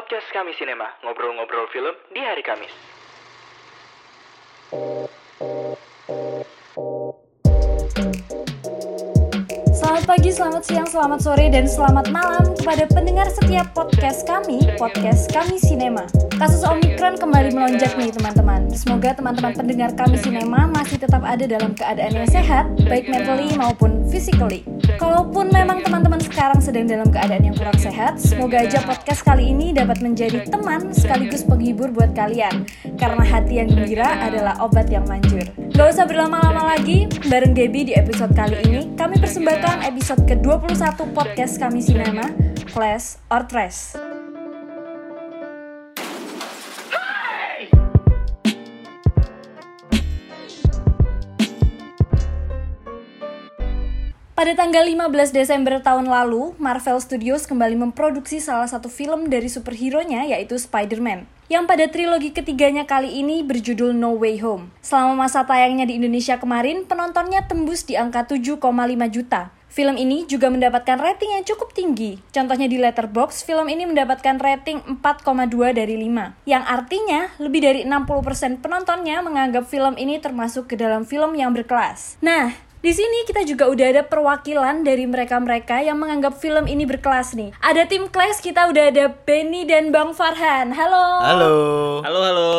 podcast kami Sinema, ngobrol-ngobrol film di hari Kamis. Pagi, selamat siang, selamat sore, dan selamat malam kepada pendengar setiap podcast kami, podcast kami Sinema. Kasus Omikron kembali melonjak nih teman-teman. Semoga teman-teman pendengar kami Sinema masih tetap ada dalam keadaan yang sehat, baik mentally maupun physically. Kalaupun memang teman-teman sekarang sedang dalam keadaan yang kurang sehat, semoga aja podcast kali ini dapat menjadi teman sekaligus penghibur buat kalian. Karena hati yang gembira adalah obat yang manjur. Gak usah berlama-lama lagi, bareng Gaby di episode kali ini, kami persembahkan episode ke-21 podcast kami Sinema, Class or Trash. Pada tanggal 15 Desember tahun lalu, Marvel Studios kembali memproduksi salah satu film dari superhero-nya yaitu Spider-Man. Yang pada trilogi ketiganya kali ini berjudul No Way Home. Selama masa tayangnya di Indonesia kemarin, penontonnya tembus di angka 7,5 juta. Film ini juga mendapatkan rating yang cukup tinggi. Contohnya di Letterboxd, film ini mendapatkan rating 4,2 dari 5. Yang artinya, lebih dari 60% penontonnya menganggap film ini termasuk ke dalam film yang berkelas. Nah, di sini kita juga udah ada perwakilan dari mereka-mereka yang menganggap film ini berkelas nih. Ada tim Class, kita udah ada Benny dan Bang Farhan. Halo. Halo. Halo, halo.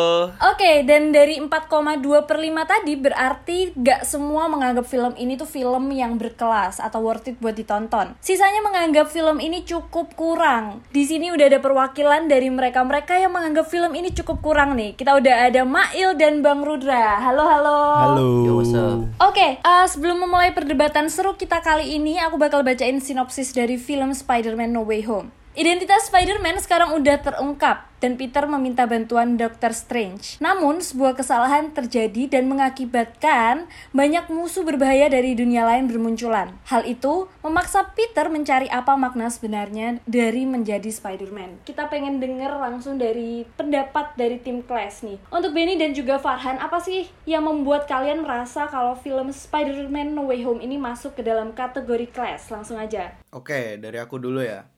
Oke, dan dari 4,2 per 5 tadi berarti gak semua menganggap film ini tuh film yang berkelas atau worth it buat ditonton. Sisanya menganggap film ini cukup kurang. Di sini udah ada perwakilan dari mereka-mereka yang menganggap film ini cukup kurang nih. Kita udah ada Mail dan Bang Rudra. Halo, halo. Halo. Yo, what's up? Oke, eh, sebelum memulai perdebatan seru kita kali ini, aku bakal bacain sinopsis dari film Spider-Man No Way Home. Identitas Spider-Man sekarang udah terungkap dan Peter meminta bantuan Doctor Strange. Namun, sebuah kesalahan terjadi dan mengakibatkan banyak musuh berbahaya dari dunia lain bermunculan. Hal itu memaksa Peter mencari apa makna sebenarnya dari menjadi Spider-Man. Kita pengen denger langsung dari pendapat dari tim Class nih. Untuk Benny dan juga Farhan, apa sih yang membuat kalian merasa kalau film Spider-Man No Way Home ini masuk ke dalam kategori Class? Langsung aja. Oke, dari aku dulu ya.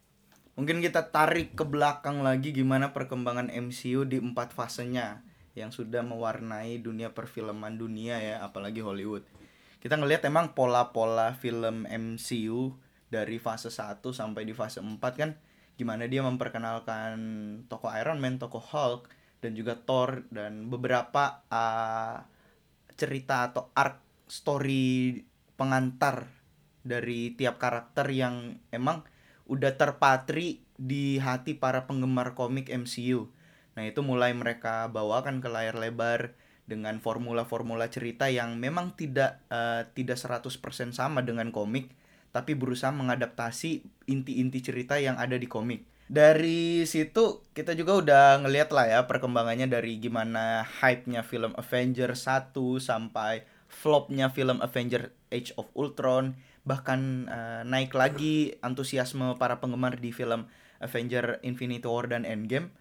Mungkin kita tarik ke belakang lagi gimana perkembangan MCU di empat fasenya yang sudah mewarnai dunia perfilman dunia ya, apalagi Hollywood. Kita ngelihat emang pola-pola film MCU dari fase 1 sampai di fase 4 kan gimana dia memperkenalkan tokoh Iron Man, tokoh Hulk dan juga Thor dan beberapa uh, cerita atau arc story pengantar dari tiap karakter yang emang udah terpatri di hati para penggemar komik MCU. Nah, itu mulai mereka bawakan ke layar lebar dengan formula-formula cerita yang memang tidak eh, tidak 100% sama dengan komik, tapi berusaha mengadaptasi inti-inti cerita yang ada di komik. Dari situ kita juga udah ngeliat lah ya perkembangannya dari gimana hype-nya film Avengers 1 sampai flopnya film Avengers Age of Ultron bahkan uh, naik lagi antusiasme para penggemar di film Avenger Infinity War dan Endgame.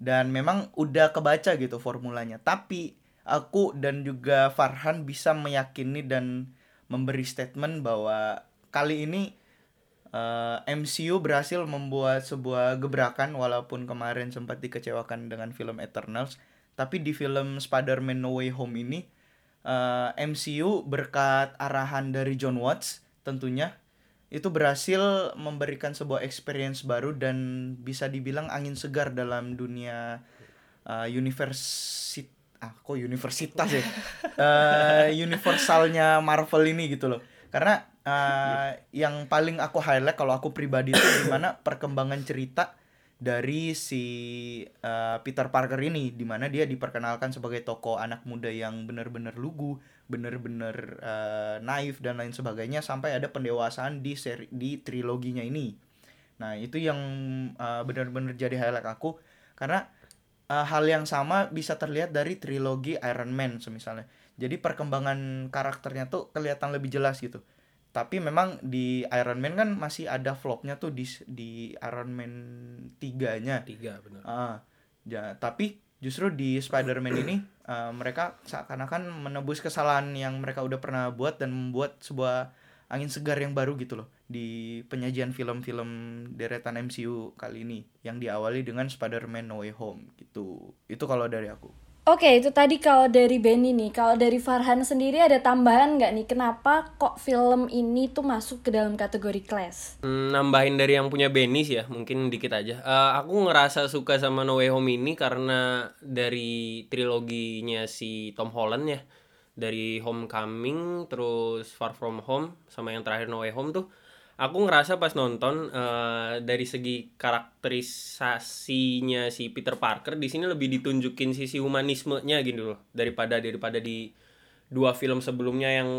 Dan memang udah kebaca gitu formulanya. Tapi aku dan juga Farhan bisa meyakini dan memberi statement bahwa kali ini uh, MCU berhasil membuat sebuah gebrakan walaupun kemarin sempat dikecewakan dengan film Eternals. Tapi di film Spider-Man No Way Home ini uh, MCU berkat arahan dari John Watts tentunya itu berhasil memberikan sebuah experience baru dan bisa dibilang angin segar dalam dunia uh, universit ah kok universitas ya? Uh, universalnya Marvel ini gitu loh. Karena uh, yang paling aku highlight kalau aku pribadi itu gimana perkembangan cerita dari si uh, Peter Parker ini di mana dia diperkenalkan sebagai tokoh anak muda yang benar-benar lugu bener-bener uh, naif dan lain sebagainya sampai ada pendewasaan di seri di triloginya ini. Nah, itu yang uh, benar-benar jadi highlight aku karena uh, hal yang sama bisa terlihat dari trilogi Iron Man semisalnya. Jadi perkembangan karakternya tuh kelihatan lebih jelas gitu. Tapi memang di Iron Man kan masih ada flopnya tuh di di Iron Man 3-nya. Tiga benar. Ah, ya, tapi justru di Spider-Man ini uh, mereka seakan-akan menebus kesalahan yang mereka udah pernah buat dan membuat sebuah angin segar yang baru gitu loh di penyajian film-film deretan MCU kali ini yang diawali dengan Spider-Man No Way Home gitu. Itu kalau dari aku. Oke, itu tadi kalau dari Benny nih. Kalau dari Farhan sendiri ada tambahan nggak nih? Kenapa kok film ini tuh masuk ke dalam kategori class? Hmm, nambahin dari yang punya Benny sih ya, mungkin dikit aja. Eh, aku ngerasa suka sama No Way Home ini karena dari triloginya si Tom Holland ya. Dari Homecoming, terus Far From Home, sama yang terakhir No Way Home tuh. Aku ngerasa pas nonton eh, dari segi karakterisasinya si Peter Parker di sini lebih ditunjukin sisi humanismenya gitu loh daripada daripada di dua film sebelumnya yang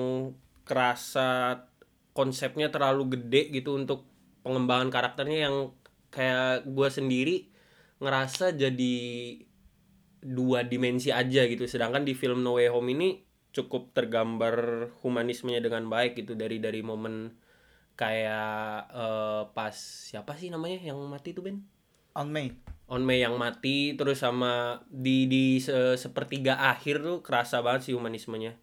kerasa konsepnya terlalu gede gitu untuk pengembangan karakternya yang kayak gua sendiri ngerasa jadi dua dimensi aja gitu. Sedangkan di film No Way Home ini cukup tergambar humanismenya dengan baik gitu dari dari momen kayak eh, pas siapa sih namanya yang mati tuh Ben? On May. On May yang mati terus sama di di se- sepertiga akhir tuh kerasa banget sih humanismenya.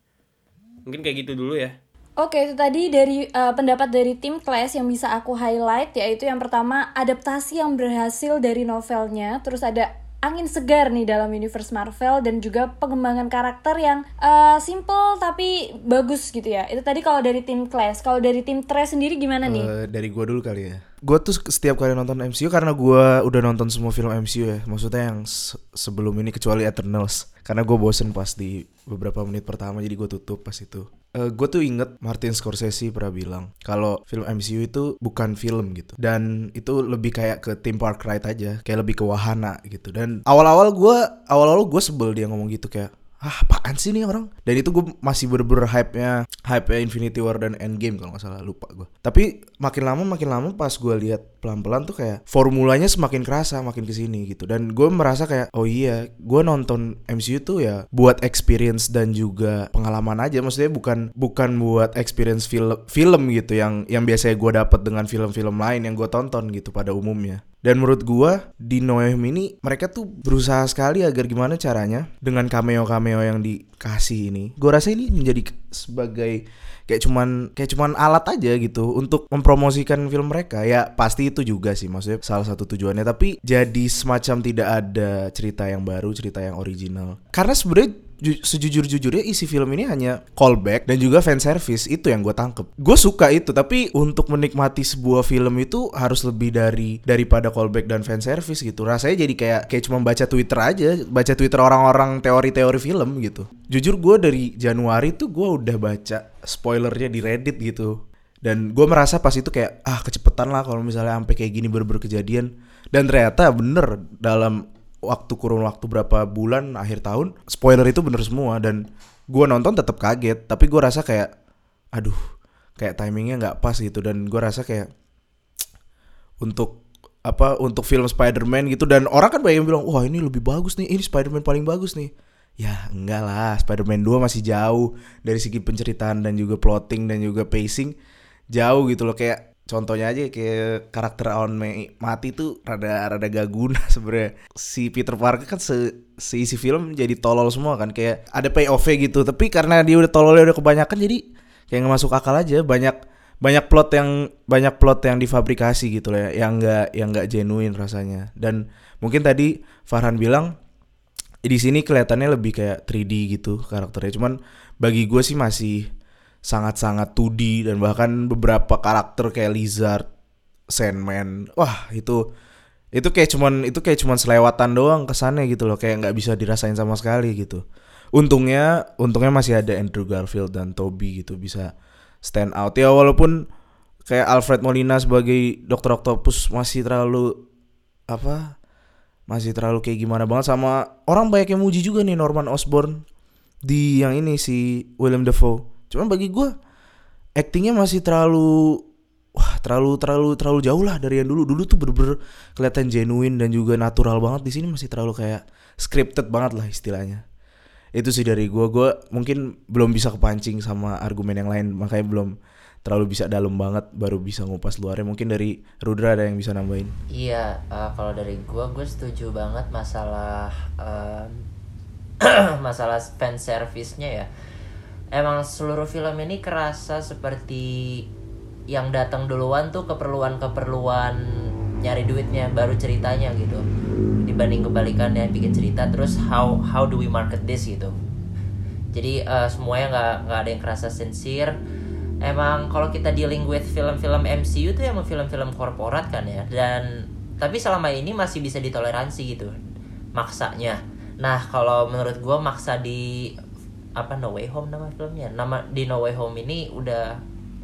Mungkin kayak gitu dulu ya. Oke, itu tadi dari eh, pendapat dari tim Class yang bisa aku highlight yaitu yang pertama adaptasi yang berhasil dari novelnya, terus ada angin segar nih dalam universe Marvel dan juga pengembangan karakter yang eh, simple tapi bagus gitu ya. Itu tadi kalau dari tim Class. Kalau dari tim Trash sendiri gimana nih? Eh, dari gua dulu kali ya. Gua tuh setiap kali nonton MCU karena gua udah nonton semua film MCU ya. Maksudnya yang se- sebelum ini kecuali Eternals. Karena gue bosen pas di beberapa menit pertama jadi gue tutup pas itu. Eh gue tuh inget Martin Scorsese pernah bilang kalau film MCU itu bukan film gitu. Dan itu lebih kayak ke theme park ride aja kayak lebih ke wahana gitu. Dan awal-awal gue awal-awal gue sebel dia ngomong gitu kayak ah apaan sih nih orang? Dan itu gue masih bener-bener hype-nya hype-nya Infinity War dan Endgame kalau nggak salah lupa gue tapi makin lama makin lama pas gue lihat pelan-pelan tuh kayak formulanya semakin kerasa makin ke sini gitu dan gue merasa kayak oh iya gue nonton MCU tuh ya buat experience dan juga pengalaman aja maksudnya bukan bukan buat experience film film gitu yang yang biasanya gue dapat dengan film-film lain yang gue tonton gitu pada umumnya dan menurut gua di Noem ini mereka tuh berusaha sekali agar gimana caranya dengan cameo-cameo yang dikasih ini. Gua rasa ini menjadi sebagai kayak cuman kayak cuman alat aja gitu untuk mempromosikan film mereka. Ya pasti itu juga sih maksudnya salah satu tujuannya tapi jadi semacam tidak ada cerita yang baru, cerita yang original. Karena sebenarnya ju- sejujur-jujurnya isi film ini hanya callback dan juga fan service itu yang gue tangkep. Gue suka itu tapi untuk menikmati sebuah film itu harus lebih dari daripada callback dan fan service gitu. Rasanya jadi kayak kayak cuma baca Twitter aja, baca Twitter orang-orang teori-teori film gitu. Jujur gue dari Januari tuh gue udah baca spoilernya di Reddit gitu. Dan gue merasa pas itu kayak ah kecepetan lah kalau misalnya sampai kayak gini bener-bener kejadian. Dan ternyata bener dalam waktu kurun waktu berapa bulan akhir tahun spoiler itu bener semua. Dan gue nonton tetap kaget tapi gue rasa kayak aduh kayak timingnya nggak pas gitu. Dan gue rasa kayak untuk apa untuk film Spider-Man gitu. Dan orang kan banyak yang bilang wah ini lebih bagus nih ini Spider-Man paling bagus nih. Ya enggak lah Spider-Man 2 masih jauh dari segi penceritaan dan juga plotting dan juga pacing jauh gitu loh. Kayak contohnya aja kayak karakter Alan May mati tuh rada rada gak guna sebenarnya. Si Peter Parker kan se seisi film jadi tolol semua kan kayak ada payoff gitu. Tapi karena dia udah tololnya udah kebanyakan jadi kayak nggak masuk akal aja. Banyak banyak plot yang banyak plot yang difabrikasi gitu loh ya yang nggak yang nggak genuine rasanya. Dan mungkin tadi Farhan bilang di sini kelihatannya lebih kayak 3D gitu karakternya. Cuman bagi gue sih masih sangat-sangat 2D dan bahkan beberapa karakter kayak Lizard, Sandman, wah itu itu kayak cuman itu kayak cuman selewatan doang kesannya gitu loh. Kayak nggak bisa dirasain sama sekali gitu. Untungnya untungnya masih ada Andrew Garfield dan Toby gitu bisa stand out. Ya walaupun kayak Alfred Molina sebagai Dokter Octopus masih terlalu apa masih terlalu kayak gimana banget. Sama orang banyak yang muji juga nih Norman Osborn di yang ini si William Dafoe Cuman bagi gue actingnya masih terlalu wah terlalu terlalu terlalu jauh lah dari yang dulu. Dulu tuh bener-bener kelihatan genuine dan juga natural banget. Di sini masih terlalu kayak scripted banget lah istilahnya. Itu sih dari gue. Gue mungkin belum bisa kepancing sama argumen yang lain. Makanya belum terlalu bisa dalam banget. Baru bisa ngupas luarnya. Mungkin dari Rudra ada yang bisa nambahin. Iya, eh, kalau dari gua gue setuju banget masalah em, masalah fan service-nya ya. Emang seluruh film ini kerasa seperti yang datang duluan tuh keperluan-keperluan nyari duitnya baru ceritanya gitu. Dibanding kebalikannya bikin cerita terus how how do we market this gitu. Jadi eh, semuanya nggak nggak ada yang kerasa sincere. Emang kalau kita dealing with film-film MCU tuh emang film-film korporat kan ya. Dan tapi selama ini masih bisa ditoleransi gitu maksanya. Nah kalau menurut gua maksa di apa No Way Home nama filmnya? Nama di No Way Home ini udah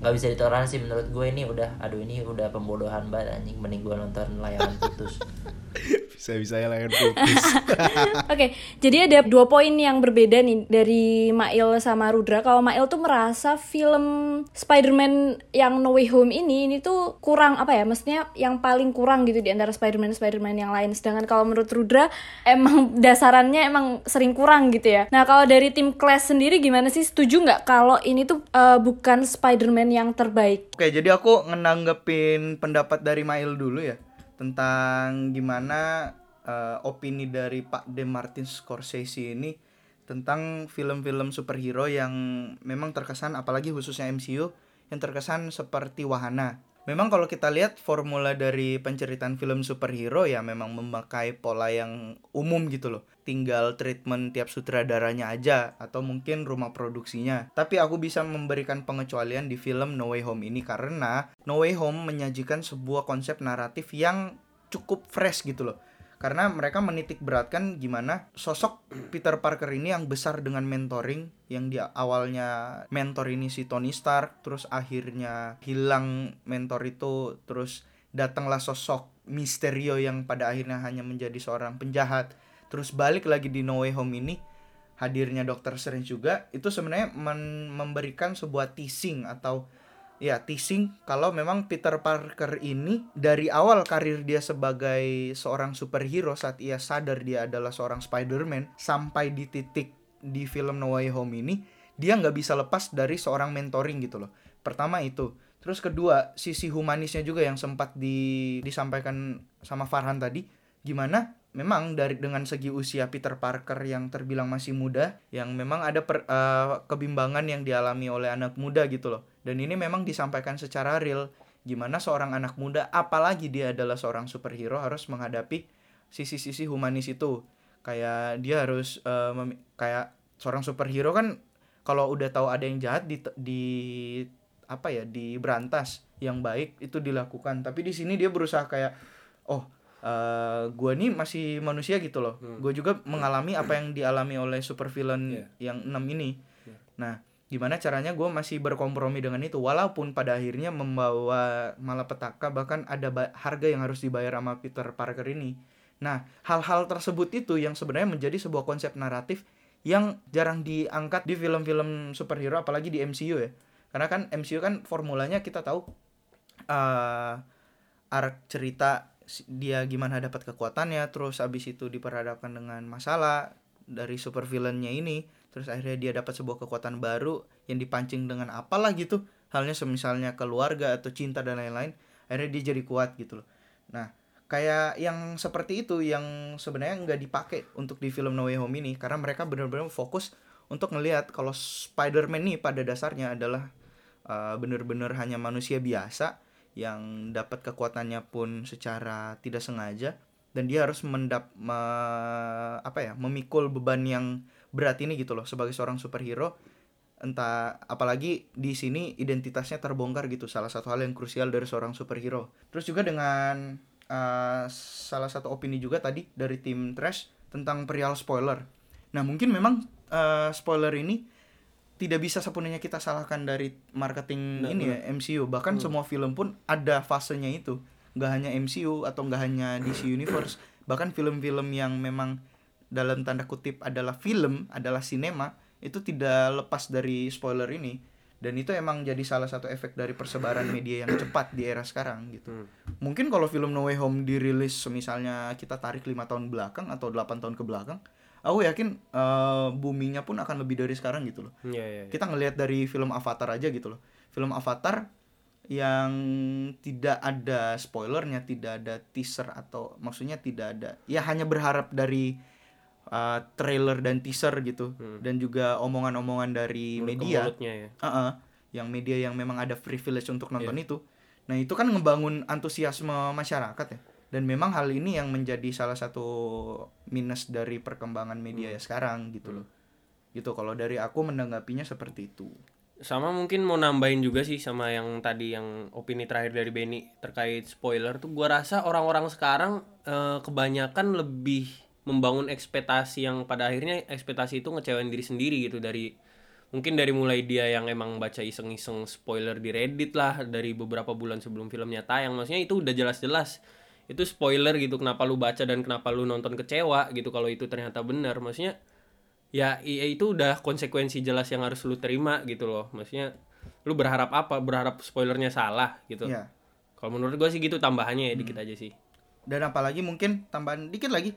nggak bisa ditoleransi menurut gue ini udah aduh ini udah pembodohan banget anjing. Mending gua nonton layangan putus Bisa bisa ya layan putus. Oke, jadi ada dua poin yang berbeda nih dari Mail sama Rudra. Kalau Mail tuh merasa film Spider-Man yang No Way Home ini ini tuh kurang apa ya? Maksudnya yang paling kurang gitu di antara Spider-Man Spider-Man yang lain. Sedangkan kalau menurut Rudra emang dasarannya emang sering kurang gitu ya. Nah, kalau dari tim Clash sendiri gimana sih? Setuju nggak kalau ini tuh eh, bukan Spider-Man yang terbaik? Oke, jadi aku ngenanggepin pendapat dari Mail dulu ya tentang gimana eh, opini dari Pak De Martin Scorsese ini tentang film-film superhero yang memang terkesan apalagi khususnya MCU yang terkesan seperti wahana. Memang kalau kita lihat formula dari penceritaan film superhero ya memang memakai pola yang umum gitu loh. Tinggal treatment tiap sutradaranya aja atau mungkin rumah produksinya. Tapi aku bisa memberikan pengecualian di film No Way Home ini karena No Way Home menyajikan sebuah konsep naratif yang cukup fresh gitu loh. Karena mereka menitik beratkan gimana sosok Peter Parker ini yang besar dengan mentoring yang dia awalnya mentor ini si Tony Stark terus akhirnya hilang mentor itu terus datanglah sosok Misterio yang pada akhirnya hanya menjadi seorang penjahat. Terus balik lagi di No Way Home ini hadirnya Doctor Strange juga itu sebenarnya memberikan sebuah teasing atau ya teasing kalau memang Peter Parker ini dari awal karir dia sebagai seorang superhero saat ia sadar dia adalah seorang Spider-Man sampai di titik di film No Way Home ini dia nggak bisa lepas dari seorang mentoring gitu loh. Pertama itu. Terus kedua sisi humanisnya juga yang sempat di, disampaikan sama Farhan tadi gimana memang dari dengan segi usia Peter Parker yang terbilang masih muda yang memang ada per- eh, kebimbangan yang dialami oleh anak muda gitu loh dan ini memang disampaikan secara real gimana seorang anak muda apalagi dia adalah seorang superhero harus menghadapi sisi-sisi humanis itu. Kayak dia harus memi- kayak seorang superhero kan kalau udah tahu ada yang jahat di di apa ya di berantas yang baik itu dilakukan. Tapi di sini dia berusaha kayak oh eh gue nih masih manusia gitu loh. Gue juga mengalami apa yang dialami oleh super villain Iya. yang enam ini. Nah gimana caranya gue masih berkompromi dengan itu walaupun pada akhirnya membawa malapetaka bahkan ada harga yang harus dibayar sama Peter Parker ini. Nah hal-hal tersebut itu yang sebenarnya menjadi sebuah konsep naratif yang jarang diangkat di film-film superhero apalagi di MCU ya. Karena kan MCU kan formulanya kita tahu eh arc cerita dia gimana dapat kekuatannya terus abis itu diperhadapkan dengan masalah dari super villainnya ini terus akhirnya dia dapat sebuah kekuatan baru yang dipancing dengan apalah gitu. Halnya semisalnya keluarga atau cinta dan lain-lain akhirnya dia jadi kuat gitu loh. Nah kayak yang seperti itu yang sebenarnya nggak dipakai untuk di film No Way Home ini karena mereka benar-benar fokus untuk ngelihat kalau Spider-Man nih pada dasarnya adalah uh, benar-benar hanya manusia biasa yang dapat kekuatannya pun secara tidak sengaja. Dan dia harus mendap me- apa ya memikul beban yang berat ini gitu loh sebagai seorang superhero entah apalagi di sini identitasnya terbongkar gitu salah satu hal yang krusial dari seorang superhero. Terus juga dengan uh, salah satu opini juga tadi dari tim trash tentang perihal spoiler. Nah mungkin memang uh, spoiler ini tidak bisa sepenuhnya kita salahkan dari marketing Nah, ini ya MCU bahkan semua film pun ada fasenya itu. Nggak hanya MCU atau nggak hanya DC Universe. Bahkan film-film yang memang dalam tanda kutip adalah film adalah sinema itu tidak lepas dari spoiler ini dan itu emang jadi salah satu efek dari persebaran media yang cepat di era sekarang gitu mungkin kalau film No Way Home dirilis misalnya kita tarik lima tahun belakang atau 8 tahun ke belakang aku yakin eh, boomingnya pun akan lebih dari sekarang gitu loh Iya, iya. iya. kita ngelihat dari film Avatar aja gitu loh film Avatar yang tidak ada spoilernya tidak ada teaser atau maksudnya tidak ada ya hanya berharap dari uh, trailer dan teaser gitu dan juga omongan-omongan dari Mulut media ya. Uh-uh. yang media yang memang ada privilege untuk nonton Iya. itu nah itu kan ngebangun antusiasme masyarakat ya dan memang hal ini yang menjadi salah satu minus dari perkembangan media Hmm. ya sekarang gitu loh gitu kalau dari aku menanggapinya seperti itu sama mungkin mau nambahin juga sih sama yang tadi yang opini terakhir dari Benny terkait spoiler tuh gua rasa orang-orang sekarang eh, kebanyakan lebih membangun ekspektasi yang pada akhirnya ekspektasi itu ngecewain diri sendiri gitu. Dari mungkin dari mulai dia yang emang baca iseng-iseng spoiler di Reddit lah dari beberapa bulan sebelum filmnya tayang. Maksudnya itu udah jelas-jelas. Itu spoiler gitu kenapa lu baca dan kenapa lu nonton kecewa gitu kalau itu ternyata benar. Maksudnya ya i- itu udah konsekuensi jelas yang harus lu terima gitu loh. Maksudnya lu berharap apa? Berharap spoilernya salah gitu. Ya kalau menurut gue sih gitu tambahannya ya dikit aja sih. Dan apalagi mungkin tambahan dikit lagi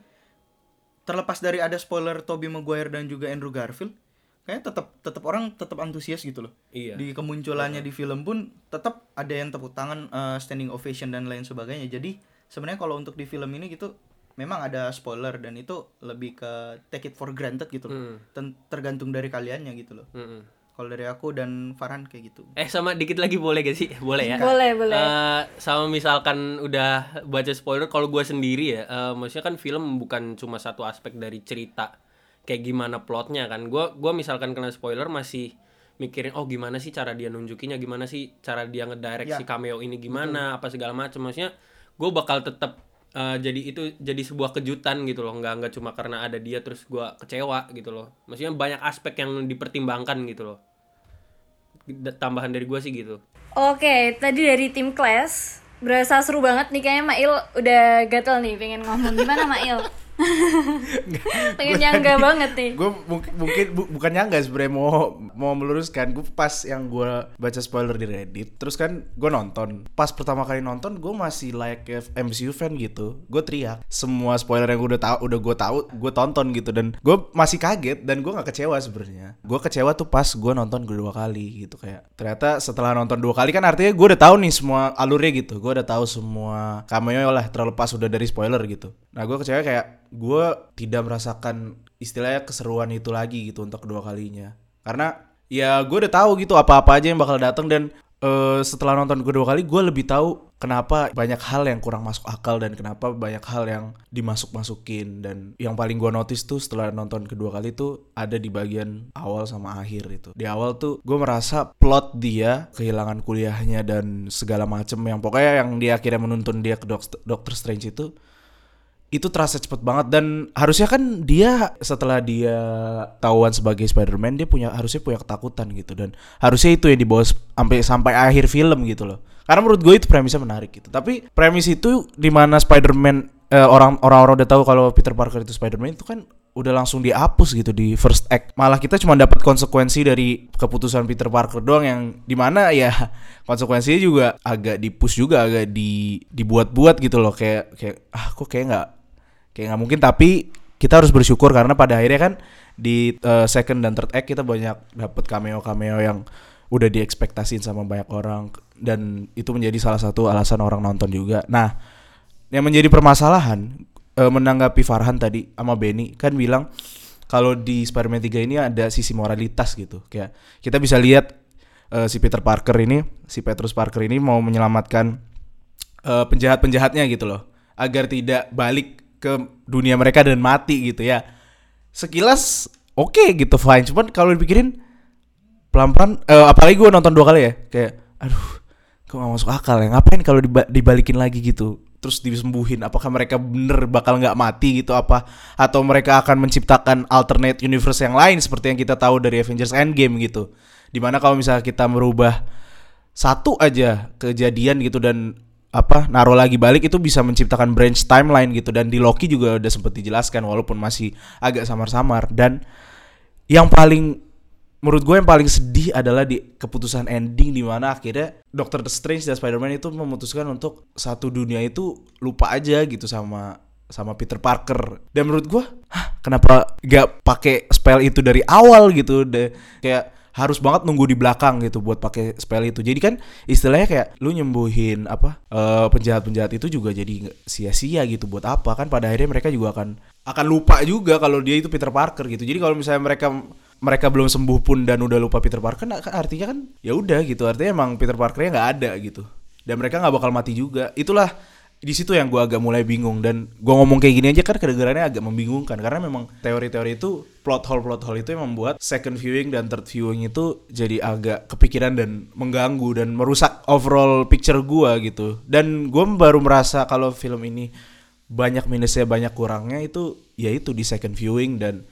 terlepas dari ada spoiler Tobey Maguire dan juga Andrew Garfield kayaknya tetap tetap orang tetap antusias gitu loh. Iya. Di kemunculannya di film pun tetap ada yang tepuk tangan eh, standing ovation dan lain sebagainya. Jadi sebenarnya kalau untuk di film ini gitu memang ada spoiler dan itu lebih ke take it for granted gitu loh. Ten- tergantung dari kaliannya gitu loh. Mm-mm. Kalau dari aku dan Farhan kayak gitu. Eh sama dikit lagi boleh gak sih? Boleh ya? Boleh, boleh. Eh, sama misalkan udah baca spoiler kalau gue sendiri ya eh, maksudnya kan film bukan cuma satu aspek dari cerita kayak gimana plotnya kan. Gue gua misalkan kena spoiler masih mikirin oh gimana sih cara dia nunjukinnya? Gimana sih cara dia ngedirect Ya. si cameo ini gimana? Apa segala macam maksudnya gue bakal tetap eh, jadi itu jadi sebuah kejutan gitu loh. Nggak nggak cuma karena ada dia terus gue kecewa gitu loh. Maksudnya banyak aspek yang dipertimbangkan gitu loh tambahan dari gue sih gitu Oke, tadi dari tim Class berasa seru banget nih kayaknya Mail udah gatel nih pengen ngomong gimana Mail? pengen nyangga banget nih. gue mungkin mungkin bu- bukan nyangga sebenarnya mau mau meluruskan. Gue pas yang gue baca spoiler di Reddit terus kan gue nonton. Pas pertama kali nonton gue masih like MCU fan gitu. Gue teriak semua spoiler yang gue udah tahu udah gue tahu gue tonton gitu. Dan gue masih kaget dan gue nggak kecewa sebenarnya. Gue kecewa tuh pas gue nonton kedua kali gitu. Kayak ternyata setelah nonton dua kali kan artinya gue udah tahu nih semua alurnya gitu. Gue udah tahu semua cameo lah terlepas udah dari spoiler gitu. Nah gue kecewa kayak gue tidak merasakan istilahnya keseruan itu lagi gitu untuk kedua kalinya. Karena ya gue udah tahu gitu apa-apa aja yang bakal datang dan eh, setelah nonton kedua kali gue lebih tahu kenapa banyak hal yang kurang masuk akal dan kenapa banyak hal yang dimasuk-masukin. Dan yang paling gue notice tuh setelah nonton kedua kali tuh ada di bagian awal sama akhir itu di awal tuh gue merasa plot dia kehilangan kuliahnya dan segala macem yang pokoknya yang dia akhirnya menuntun dia ke Dok- Doctor Strange itu itu terasa cepet banget dan harusnya kan dia setelah dia tahuan sebagai Spider-Man dia punya harusnya punya ketakutan gitu dan harusnya itu yang dibawa sampai sampai akhir film gitu loh. Karena menurut gue itu premisnya menarik gitu. Tapi premis itu di mana Spider-Man eh, orang orang-orang udah tahu kalau Peter Parker itu Spider-Man itu kan udah langsung dihapus gitu di first act. Malah kita cuma dapat konsekuensi dari keputusan Peter Parker doang yang di mana ya konsekuensinya juga agak dipush juga agak di dibuat-buat gitu loh. Kayak kayak ah kok kayak nggak kayak nggak mungkin tapi kita harus bersyukur karena pada akhirnya kan di uh, second dan third act kita banyak dapat cameo cameo yang udah diekspektasin sama banyak orang dan itu menjadi salah satu alasan orang nonton juga. Nah yang menjadi permasalahan eh, menanggapi Farhan tadi sama Benny kan bilang kalau di Spider-Man 3 ini ada sisi moralitas gitu. Kayak kita bisa lihat eh, si Peter Parker ini si Petrus Parker ini mau menyelamatkan eh, penjahat-penjahatnya gitu loh. Agar tidak balik ke dunia mereka dan mati gitu ya. Sekilas oke gitu fine. Cuman kalau dipikirin pelan-pelan eh, apalagi gue nonton dua kali ya kayak aduh kok gak masuk akal ya? Ngapain kalau diba- dibalikin lagi gitu? Terus disembuhin apakah mereka bener bakal nggak mati gitu apa? Atau mereka akan menciptakan alternate universe yang lain seperti yang kita tahu dari Avengers Endgame gitu. Di mana kalau misalnya kita merubah satu aja kejadian gitu dan apa naruh lagi balik itu bisa menciptakan branch timeline gitu. Dan di Loki juga udah sempet dijelaskan walaupun masih agak samar-samar. Dan yang paling menurut gue yang paling sedih adalah di keputusan ending di mana akhirnya Doctor Strange dan Spider-Man itu memutuskan untuk satu dunia itu lupa aja gitu sama sama Peter Parker. Dan menurut gue kenapa gak pakai spell itu dari awal gitu? Deh kayak harus banget nunggu di belakang gitu buat pakai spell itu. Jadi kan istilahnya kayak lu nyembuhin apa eh, penjahat-penjahat itu juga jadi sia-sia gitu buat apa. Kan pada akhirnya mereka juga akan akan lupa juga kalau dia itu Peter Parker gitu. Jadi kalau misalnya mereka mereka belum sembuh pun dan udah lupa Peter Parker nah, kan artinya kan ya udah gitu. Artinya emang Peter Parkernya nggak ada gitu. Dan mereka nggak bakal mati juga. Itulah di situ yang gua agak mulai bingung dan gua ngomong kayak gini aja kan kedengarannya agak membingungkan karena memang teori-teori itu plot hole plot hole itu yang membuat second viewing dan third viewing itu jadi agak kepikiran dan mengganggu dan merusak overall picture gua gitu dan gua baru merasa kalau film ini banyak minusnya banyak kurangnya itu yaitu di second viewing dan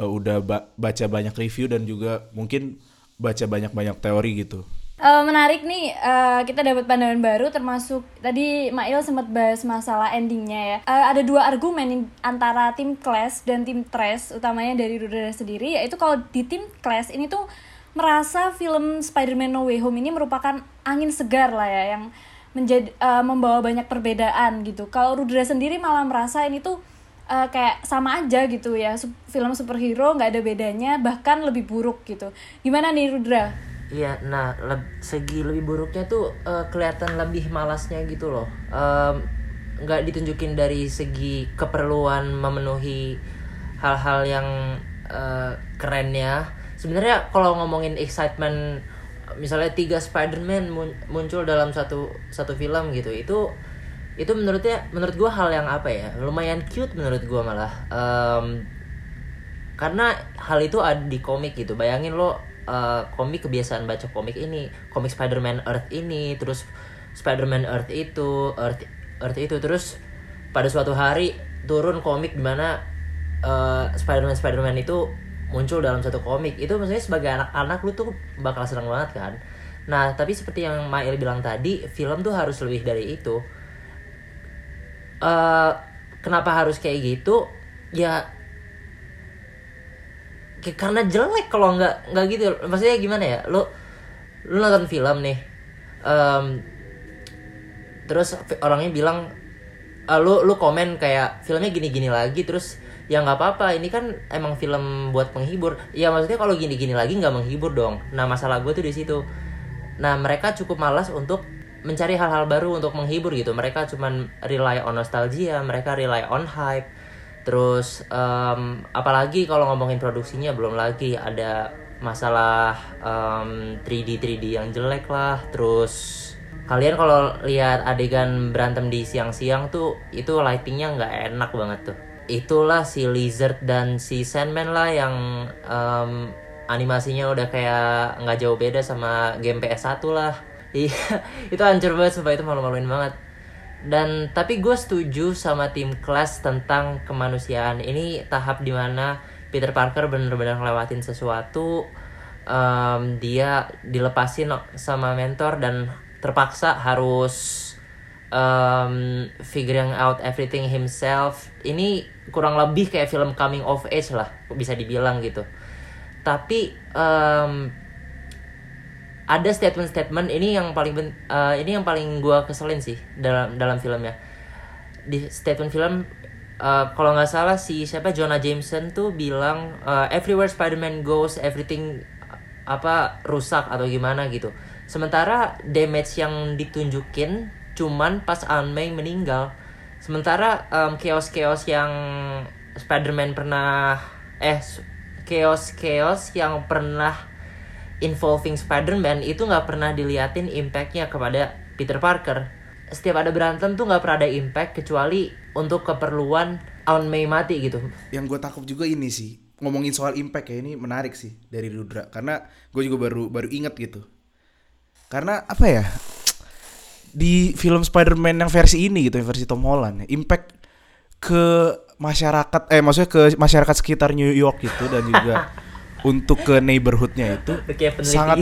uh, udah ba- baca banyak review dan juga mungkin baca banyak-banyak teori gitu. Eh, menarik nih eh, kita dapat pandangan baru termasuk tadi Mail sempat bahas masalah endingnya ya. Eh, ada dua argumen antara tim Clash dan tim Trash utamanya dari Rudra sendiri yaitu kalau di tim Clash ini tuh merasa film Spider-Man No Way Home ini merupakan angin segar lah ya yang menjadi eh, membawa banyak perbedaan gitu. Kalau Rudra sendiri malah merasa ini tuh eh, kayak sama aja gitu ya film superhero nggak ada bedanya bahkan lebih buruk gitu. Gimana nih Rudra Iya, nah leb- segi lebih buruknya tuh eh, kelihatan lebih malasnya gitu loh. Nggak ditunjukin dari segi keperluan memenuhi hal-hal yang eh, kerennya. Sebenarnya kalau ngomongin excitement, misalnya tiga Spider-Man mun- muncul dalam satu satu film gitu, itu itu menurutnya menurut gua hal yang apa ya lumayan cute menurut gua malah Em, karena hal itu ada di komik gitu bayangin lo uh, komik kebiasaan baca komik ini. Komik Spider-Man Earth ini terus Spider-Man Earth itu Earth Earth itu. Terus pada suatu hari turun komik di mana uh, Spider-Man Spider-Man itu muncul dalam satu komik. Itu maksudnya sebagai anak-anak lu tuh bakal senang banget kan? Nah tapi seperti yang Mail bilang tadi film tuh harus lebih dari itu. Eh kenapa harus kayak gitu? Ya karena jelek kalau nggak nggak gitu. Maksudnya gimana ya? Lu lu nonton film nih em, terus orangnya bilang "Ah, lu lu komen kayak filmnya gini-gini lagi terus ya nggak apa-apa ini kan emang film buat penghibur. Ya maksudnya kalau gini-gini lagi nggak menghibur dong. Nah masalah gue tuh di situ. Nah mereka cukup malas untuk mencari hal-hal baru untuk menghibur gitu. Mereka cuman rely on nostalgia mereka rely on hype terus em, apalagi kalau ngomongin produksinya belum lagi ada masalah em, 3D 3D yang jelek lah. Terus kalian kalau lihat adegan berantem di siang-siang tuh itu lightingnya nggak enak banget tuh. Itulah si lizard dan si sandman lah yang em, animasinya udah kayak nggak jauh beda sama game PS1 lah. Iya itu hancur banget sumpah itu malu-maluin banget dan tapi gue setuju sama tim kelas tentang kemanusiaan. Ini tahap di mana Peter Parker bener-bener ngelewatin sesuatu em, dia dilepasin sama mentor dan terpaksa harus um, figuring out everything himself. Ini kurang lebih kayak film coming of age lah bisa dibilang gitu. Tapi em, ada statement-statement ini yang paling ben- eh, ini yang paling gua keselin sih dalam dalam filmnya. Di statement film eh, kalau nggak salah si siapa Jonah Jameson tuh bilang eh, everywhere Spider-Man goes everything apa rusak atau gimana gitu. Sementara damage yang ditunjukin cuman pas Aunt May meninggal. Sementara em, chaos-chaos yang Spider-Man pernah eh chaos-chaos yang pernah involving Spider-Man itu nggak pernah diliatin impactnya kepada Peter Parker. Setiap ada berantem tuh nggak pernah ada impact kecuali untuk keperluan Aunt May mati gitu. Yang gue takut juga ini sih ngomongin soal impact ya ini menarik sih dari Rudra karena gue juga baru baru inget gitu. Karena apa ya di film Spider-Man yang versi ini gitu, yang versi Tom Holland, impact ke masyarakat eh maksudnya ke masyarakat sekitar New York gitu dan juga untuk ke neighborhoodnya itu sangat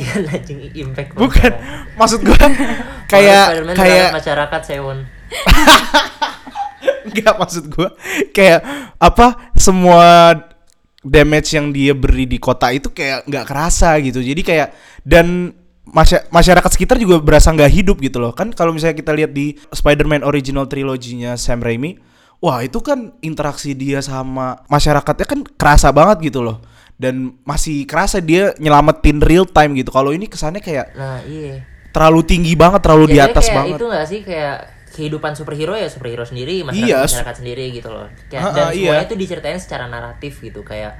impact bukan masyarakat. maksud gue kayak kayak masyarakat Sewon. Enggak maksud gua kayak apa semua damage yang dia beri di kota itu kayak nggak kerasa gitu. Jadi kayak dan masya- masyarakat sekitar juga berasa nggak hidup gitu loh. Kan kalau misalnya kita lihat di Spider-Man original triloginya Sam Raimi, wah itu kan interaksi dia sama masyarakatnya kan kerasa banget gitu loh. Dan masih kerasa dia nyelamatin real time gitu. Kalau ini kesannya kayak Nah, iya. terlalu tinggi banget, terlalu di Jadinya atas kayak banget. Itu gak sih kayak kehidupan superhero ya superhero sendiri, masyarakat Iya. masyarakat sendiri gitu loh. Kayak, Ha-ha, dan iya. semuanya itu diceritain secara naratif gitu kayak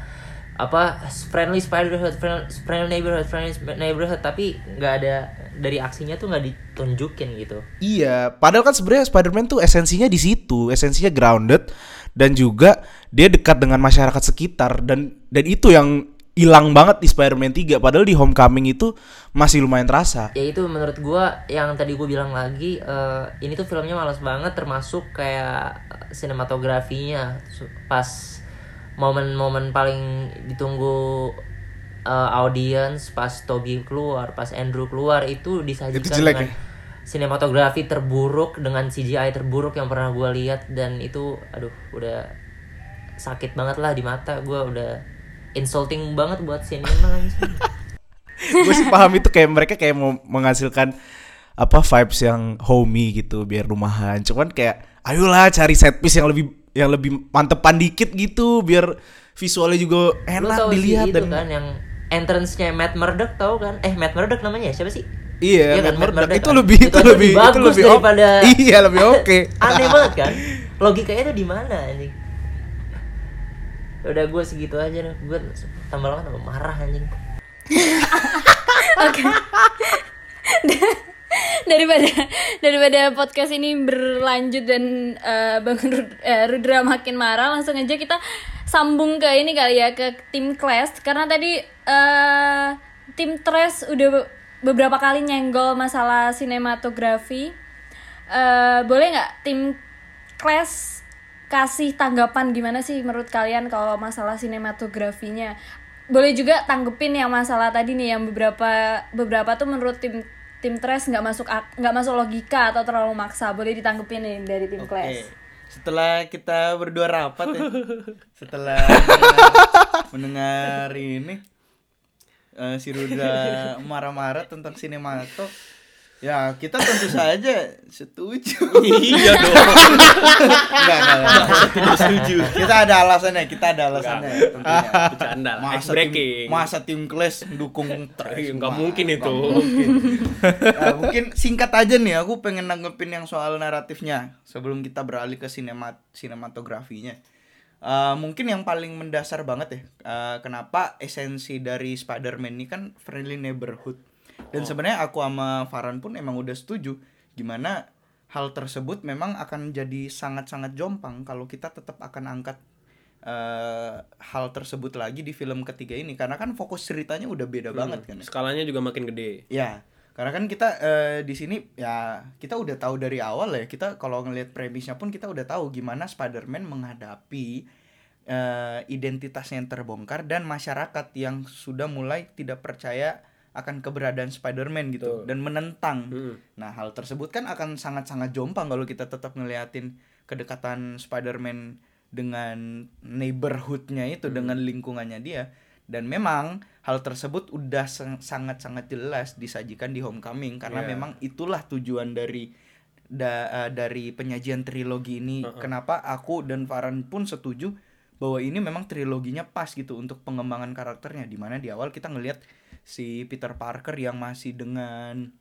apa friendly spiderhood friendly, friendly neighborhood friendly neighborhood tapi nggak ada dari aksinya tuh nggak ditunjukin gitu Iya, padahal kan sebenarnya Spider-Man tuh esensinya di situ, esensinya grounded dan juga dia dekat dengan masyarakat sekitar dan dan itu yang hilang banget di Spider-Man 3 padahal di Homecoming itu masih lumayan terasa. ya itu menurut gua yang tadi gue bilang lagi eh, ini tuh filmnya malas banget termasuk kayak eh, sinematografinya pas momen-momen paling ditunggu eh, audience pas Toby keluar pas Andrew keluar itu disajikan Itu jelek dengan ya? sinematografi terburuk dengan CGI terburuk yang pernah gua lihat dan itu aduh udah sakit banget lah di mata gua udah insulting banget buat sinema. Gue sih paham itu kayak mereka kayak mau menghasilkan apa vibes yang homey gitu biar rumahan. Cuman kayak ayolah cari set piece yang lebih yang lebih mantepan dikit gitu biar visualnya juga enak dilihat itu dan kan yang entrance-nya Matt Murdock tahu kan? Eh Matt Murdock namanya siapa sih? Iya, Iya kan, Matt Murdock. Itu kan? lebih Itu itu, lebih lebih itu bagus lebih op- daripada- Iya, lebih oke. Aneh banget kan? Logikanya tuh di mana anjing? Udah gue segitu aja dah. Gue tambah lama tambah marah anjing. daripada daripada podcast ini berlanjut dan eh, bang eh, Rudra makin marah langsung aja kita sambung ke ini kali ya ke tim Clash karena tadi eh, tim Trash udah be- beberapa kali nyenggol masalah sinematografi Eh, boleh nggak tim Clash kasih tanggapan gimana sih menurut kalian kalau masalah sinematografinya boleh juga tanggepin yang masalah tadi nih yang beberapa beberapa tuh menurut tim tim Trash nggak masuk ak- nggak masuk logika atau terlalu maksa boleh ditanggepin nih dari tim Oke. Clash Setelah kita berdua rapat ya. setelah mendengar, ini eh, si Rudra marah-marah tentang sinemato. Ya, kita tentu saja setuju. iya dong. Enggak, enggak, enggak. Tidak setuju. Kita ada alasannya, kita ada alasannya tentunya. Bercanda lah. Masa Ice tim, breaking. masa tim Clash dukung trash? Iya, nggak Wah, mungkin itu. mungkin. Nah, mungkin singkat aja nih, aku pengen nanggepin yang soal naratifnya sebelum kita beralih ke sinemat sinematografinya. Eh, mungkin yang paling mendasar banget ya, eh, kenapa esensi dari Spider-Man ini kan friendly neighborhood. Dan sebenarnya aku sama Farhan pun emang udah setuju gimana hal tersebut memang akan jadi sangat-sangat jompang kalau kita tetap akan angkat eh, hal tersebut lagi di film ketiga ini karena kan fokus ceritanya udah beda banget kan ya. Skalanya juga makin gede. Ya, karena kan kita eh, di sini ya kita udah tahu dari awal ya kita kalau ngelihat premisnya pun kita udah tahu gimana Spider-Man menghadapi eh, identitasnya yang terbongkar dan masyarakat yang sudah mulai tidak percaya akan keberadaan Spider-Man gitu Betul. dan menentang. Mm. Nah, hal tersebut kan akan sangat-sangat jompang kalau kita tetap ngeliatin kedekatan Spider-Man dengan neighborhoodnya itu dengan lingkungannya dia dan memang hal tersebut udah sang- sangat-sangat jelas disajikan di Homecoming karena Yeah. memang itulah tujuan dari da- eh, dari penyajian trilogi ini kenapa aku dan Farhan pun setuju bahwa ini memang triloginya pas gitu untuk pengembangan karakternya di mana di awal kita ngelihat si Peter Parker yang masih dengan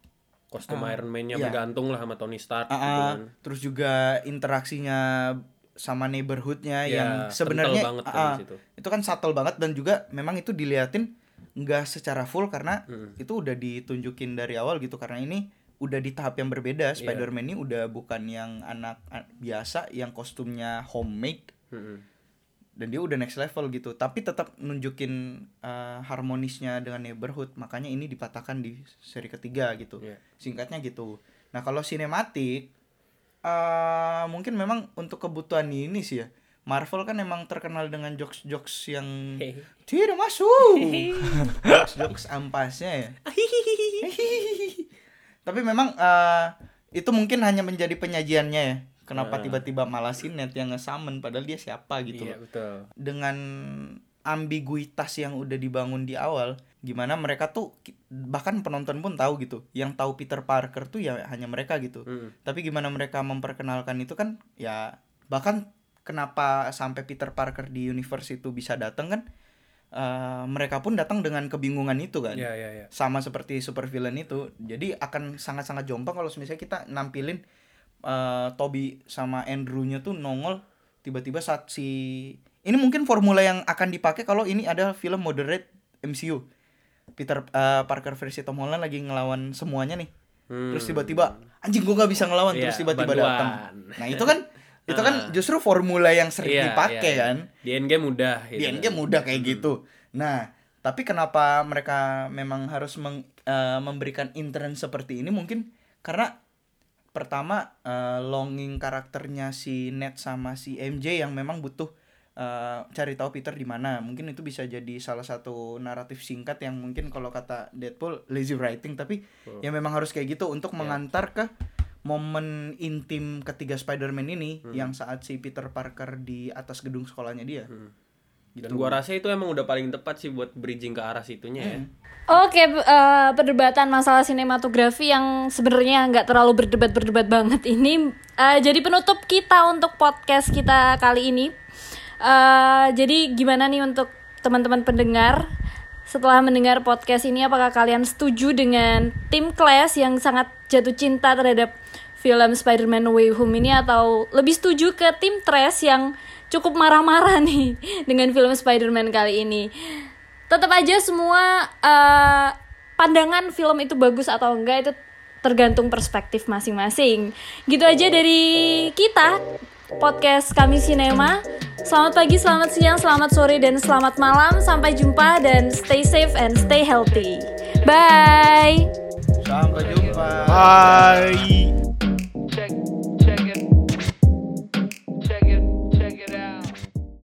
Kostum Ah, Iron Man-nya iya. bergantung lah sama Tony Stark Ah, gitu ah, kan. terus juga interaksinya sama neighborhoodnya Ya, yang sebenarnya banget kan ah, situ. itu kan subtle banget dan juga memang itu diliatin nggak secara full karena Hmm. itu udah ditunjukin dari awal gitu karena ini udah di tahap yang Iya. berbeda Spider-Man ini udah bukan yang anak biasa yang kostumnya homemade Mm-mm. Dan dia udah next level gitu. Tapi tetap nunjukin uh, harmonisnya dengan neighborhood. Makanya ini dipatahkan di seri ketiga gitu. Iya. singkatnya gitu. Nah kalau sinematik uh, mungkin memang untuk kebutuhan ini sih ya. Marvel kan emang terkenal dengan jokes-jokes yang tidak masuk. Jokes-jokes ampasnya ya. Tapi memang eh, itu mungkin hanya menjadi penyajiannya ya kenapa tiba-tiba malah Sinet yang nge-summon padahal dia siapa gitu Iya loh. betul. dengan ambiguitas yang udah dibangun di awal gimana mereka tuh bahkan penonton pun tahu gitu yang tahu Peter Parker tuh ya hanya mereka gitu Mm. tapi gimana mereka memperkenalkan itu kan ya bahkan kenapa sampai Peter Parker di universe itu bisa datang kan eh, mereka pun datang dengan kebingungan itu kan Iya iya iya. sama seperti super villain itu jadi akan sangat-sangat jompang kalau misalnya kita nampilin eh, Toby sama Andrew-nya tuh nongol tiba-tiba saat si ini mungkin formula yang akan dipakai kalau ini ada film moderate MCU. Peter eh, Parker versi Tom Holland lagi ngelawan semuanya nih. Terus tiba-tiba anjing gua nggak bisa ngelawan Iya, terus tiba-tiba bantuan. datang. Nah, itu kan itu kan justru formula yang sering Iya, dipakai iya, iya. kan. Di endgame mudah gitu. Di endgame mudah kayak gitu. Nah, tapi kenapa mereka memang harus meng- eh, memberikan intern seperti ini mungkin karena pertama eh, longing karakternya si Ned sama si MJ yang memang butuh eh, cari tahu Peter di mana. Mungkin itu bisa jadi salah satu naratif singkat yang mungkin kalau kata Deadpool lazy writing tapi ya memang harus kayak gitu untuk mengantar ke momen intim ketiga Spider-Man ini yang saat si Peter Parker di atas gedung sekolahnya dia. Dan gua rasa itu emang udah paling tepat sih buat bridging ke arah situnya ya. Oke, eh, perdebatan masalah sinematografi yang sebenarnya nggak terlalu berdebat-berdebat banget ini. Eh, jadi penutup kita untuk podcast kita kali ini. Eh, jadi gimana nih untuk teman-teman pendengar? Setelah mendengar podcast ini apakah kalian setuju dengan tim Clash yang sangat jatuh cinta terhadap film Spider-Man Way Home ini? Atau lebih setuju ke tim Trash yang cukup marah-marah nih dengan film Spider-Man kali ini? tetap aja semua eh, pandangan film itu bagus atau enggak itu tergantung perspektif masing-masing. Gitu aja dari kita podcast kami Sinema. Selamat pagi, selamat siang, selamat sore dan selamat malam. Sampai jumpa dan stay safe and stay healthy. Bye. Sampai jumpa. Bye.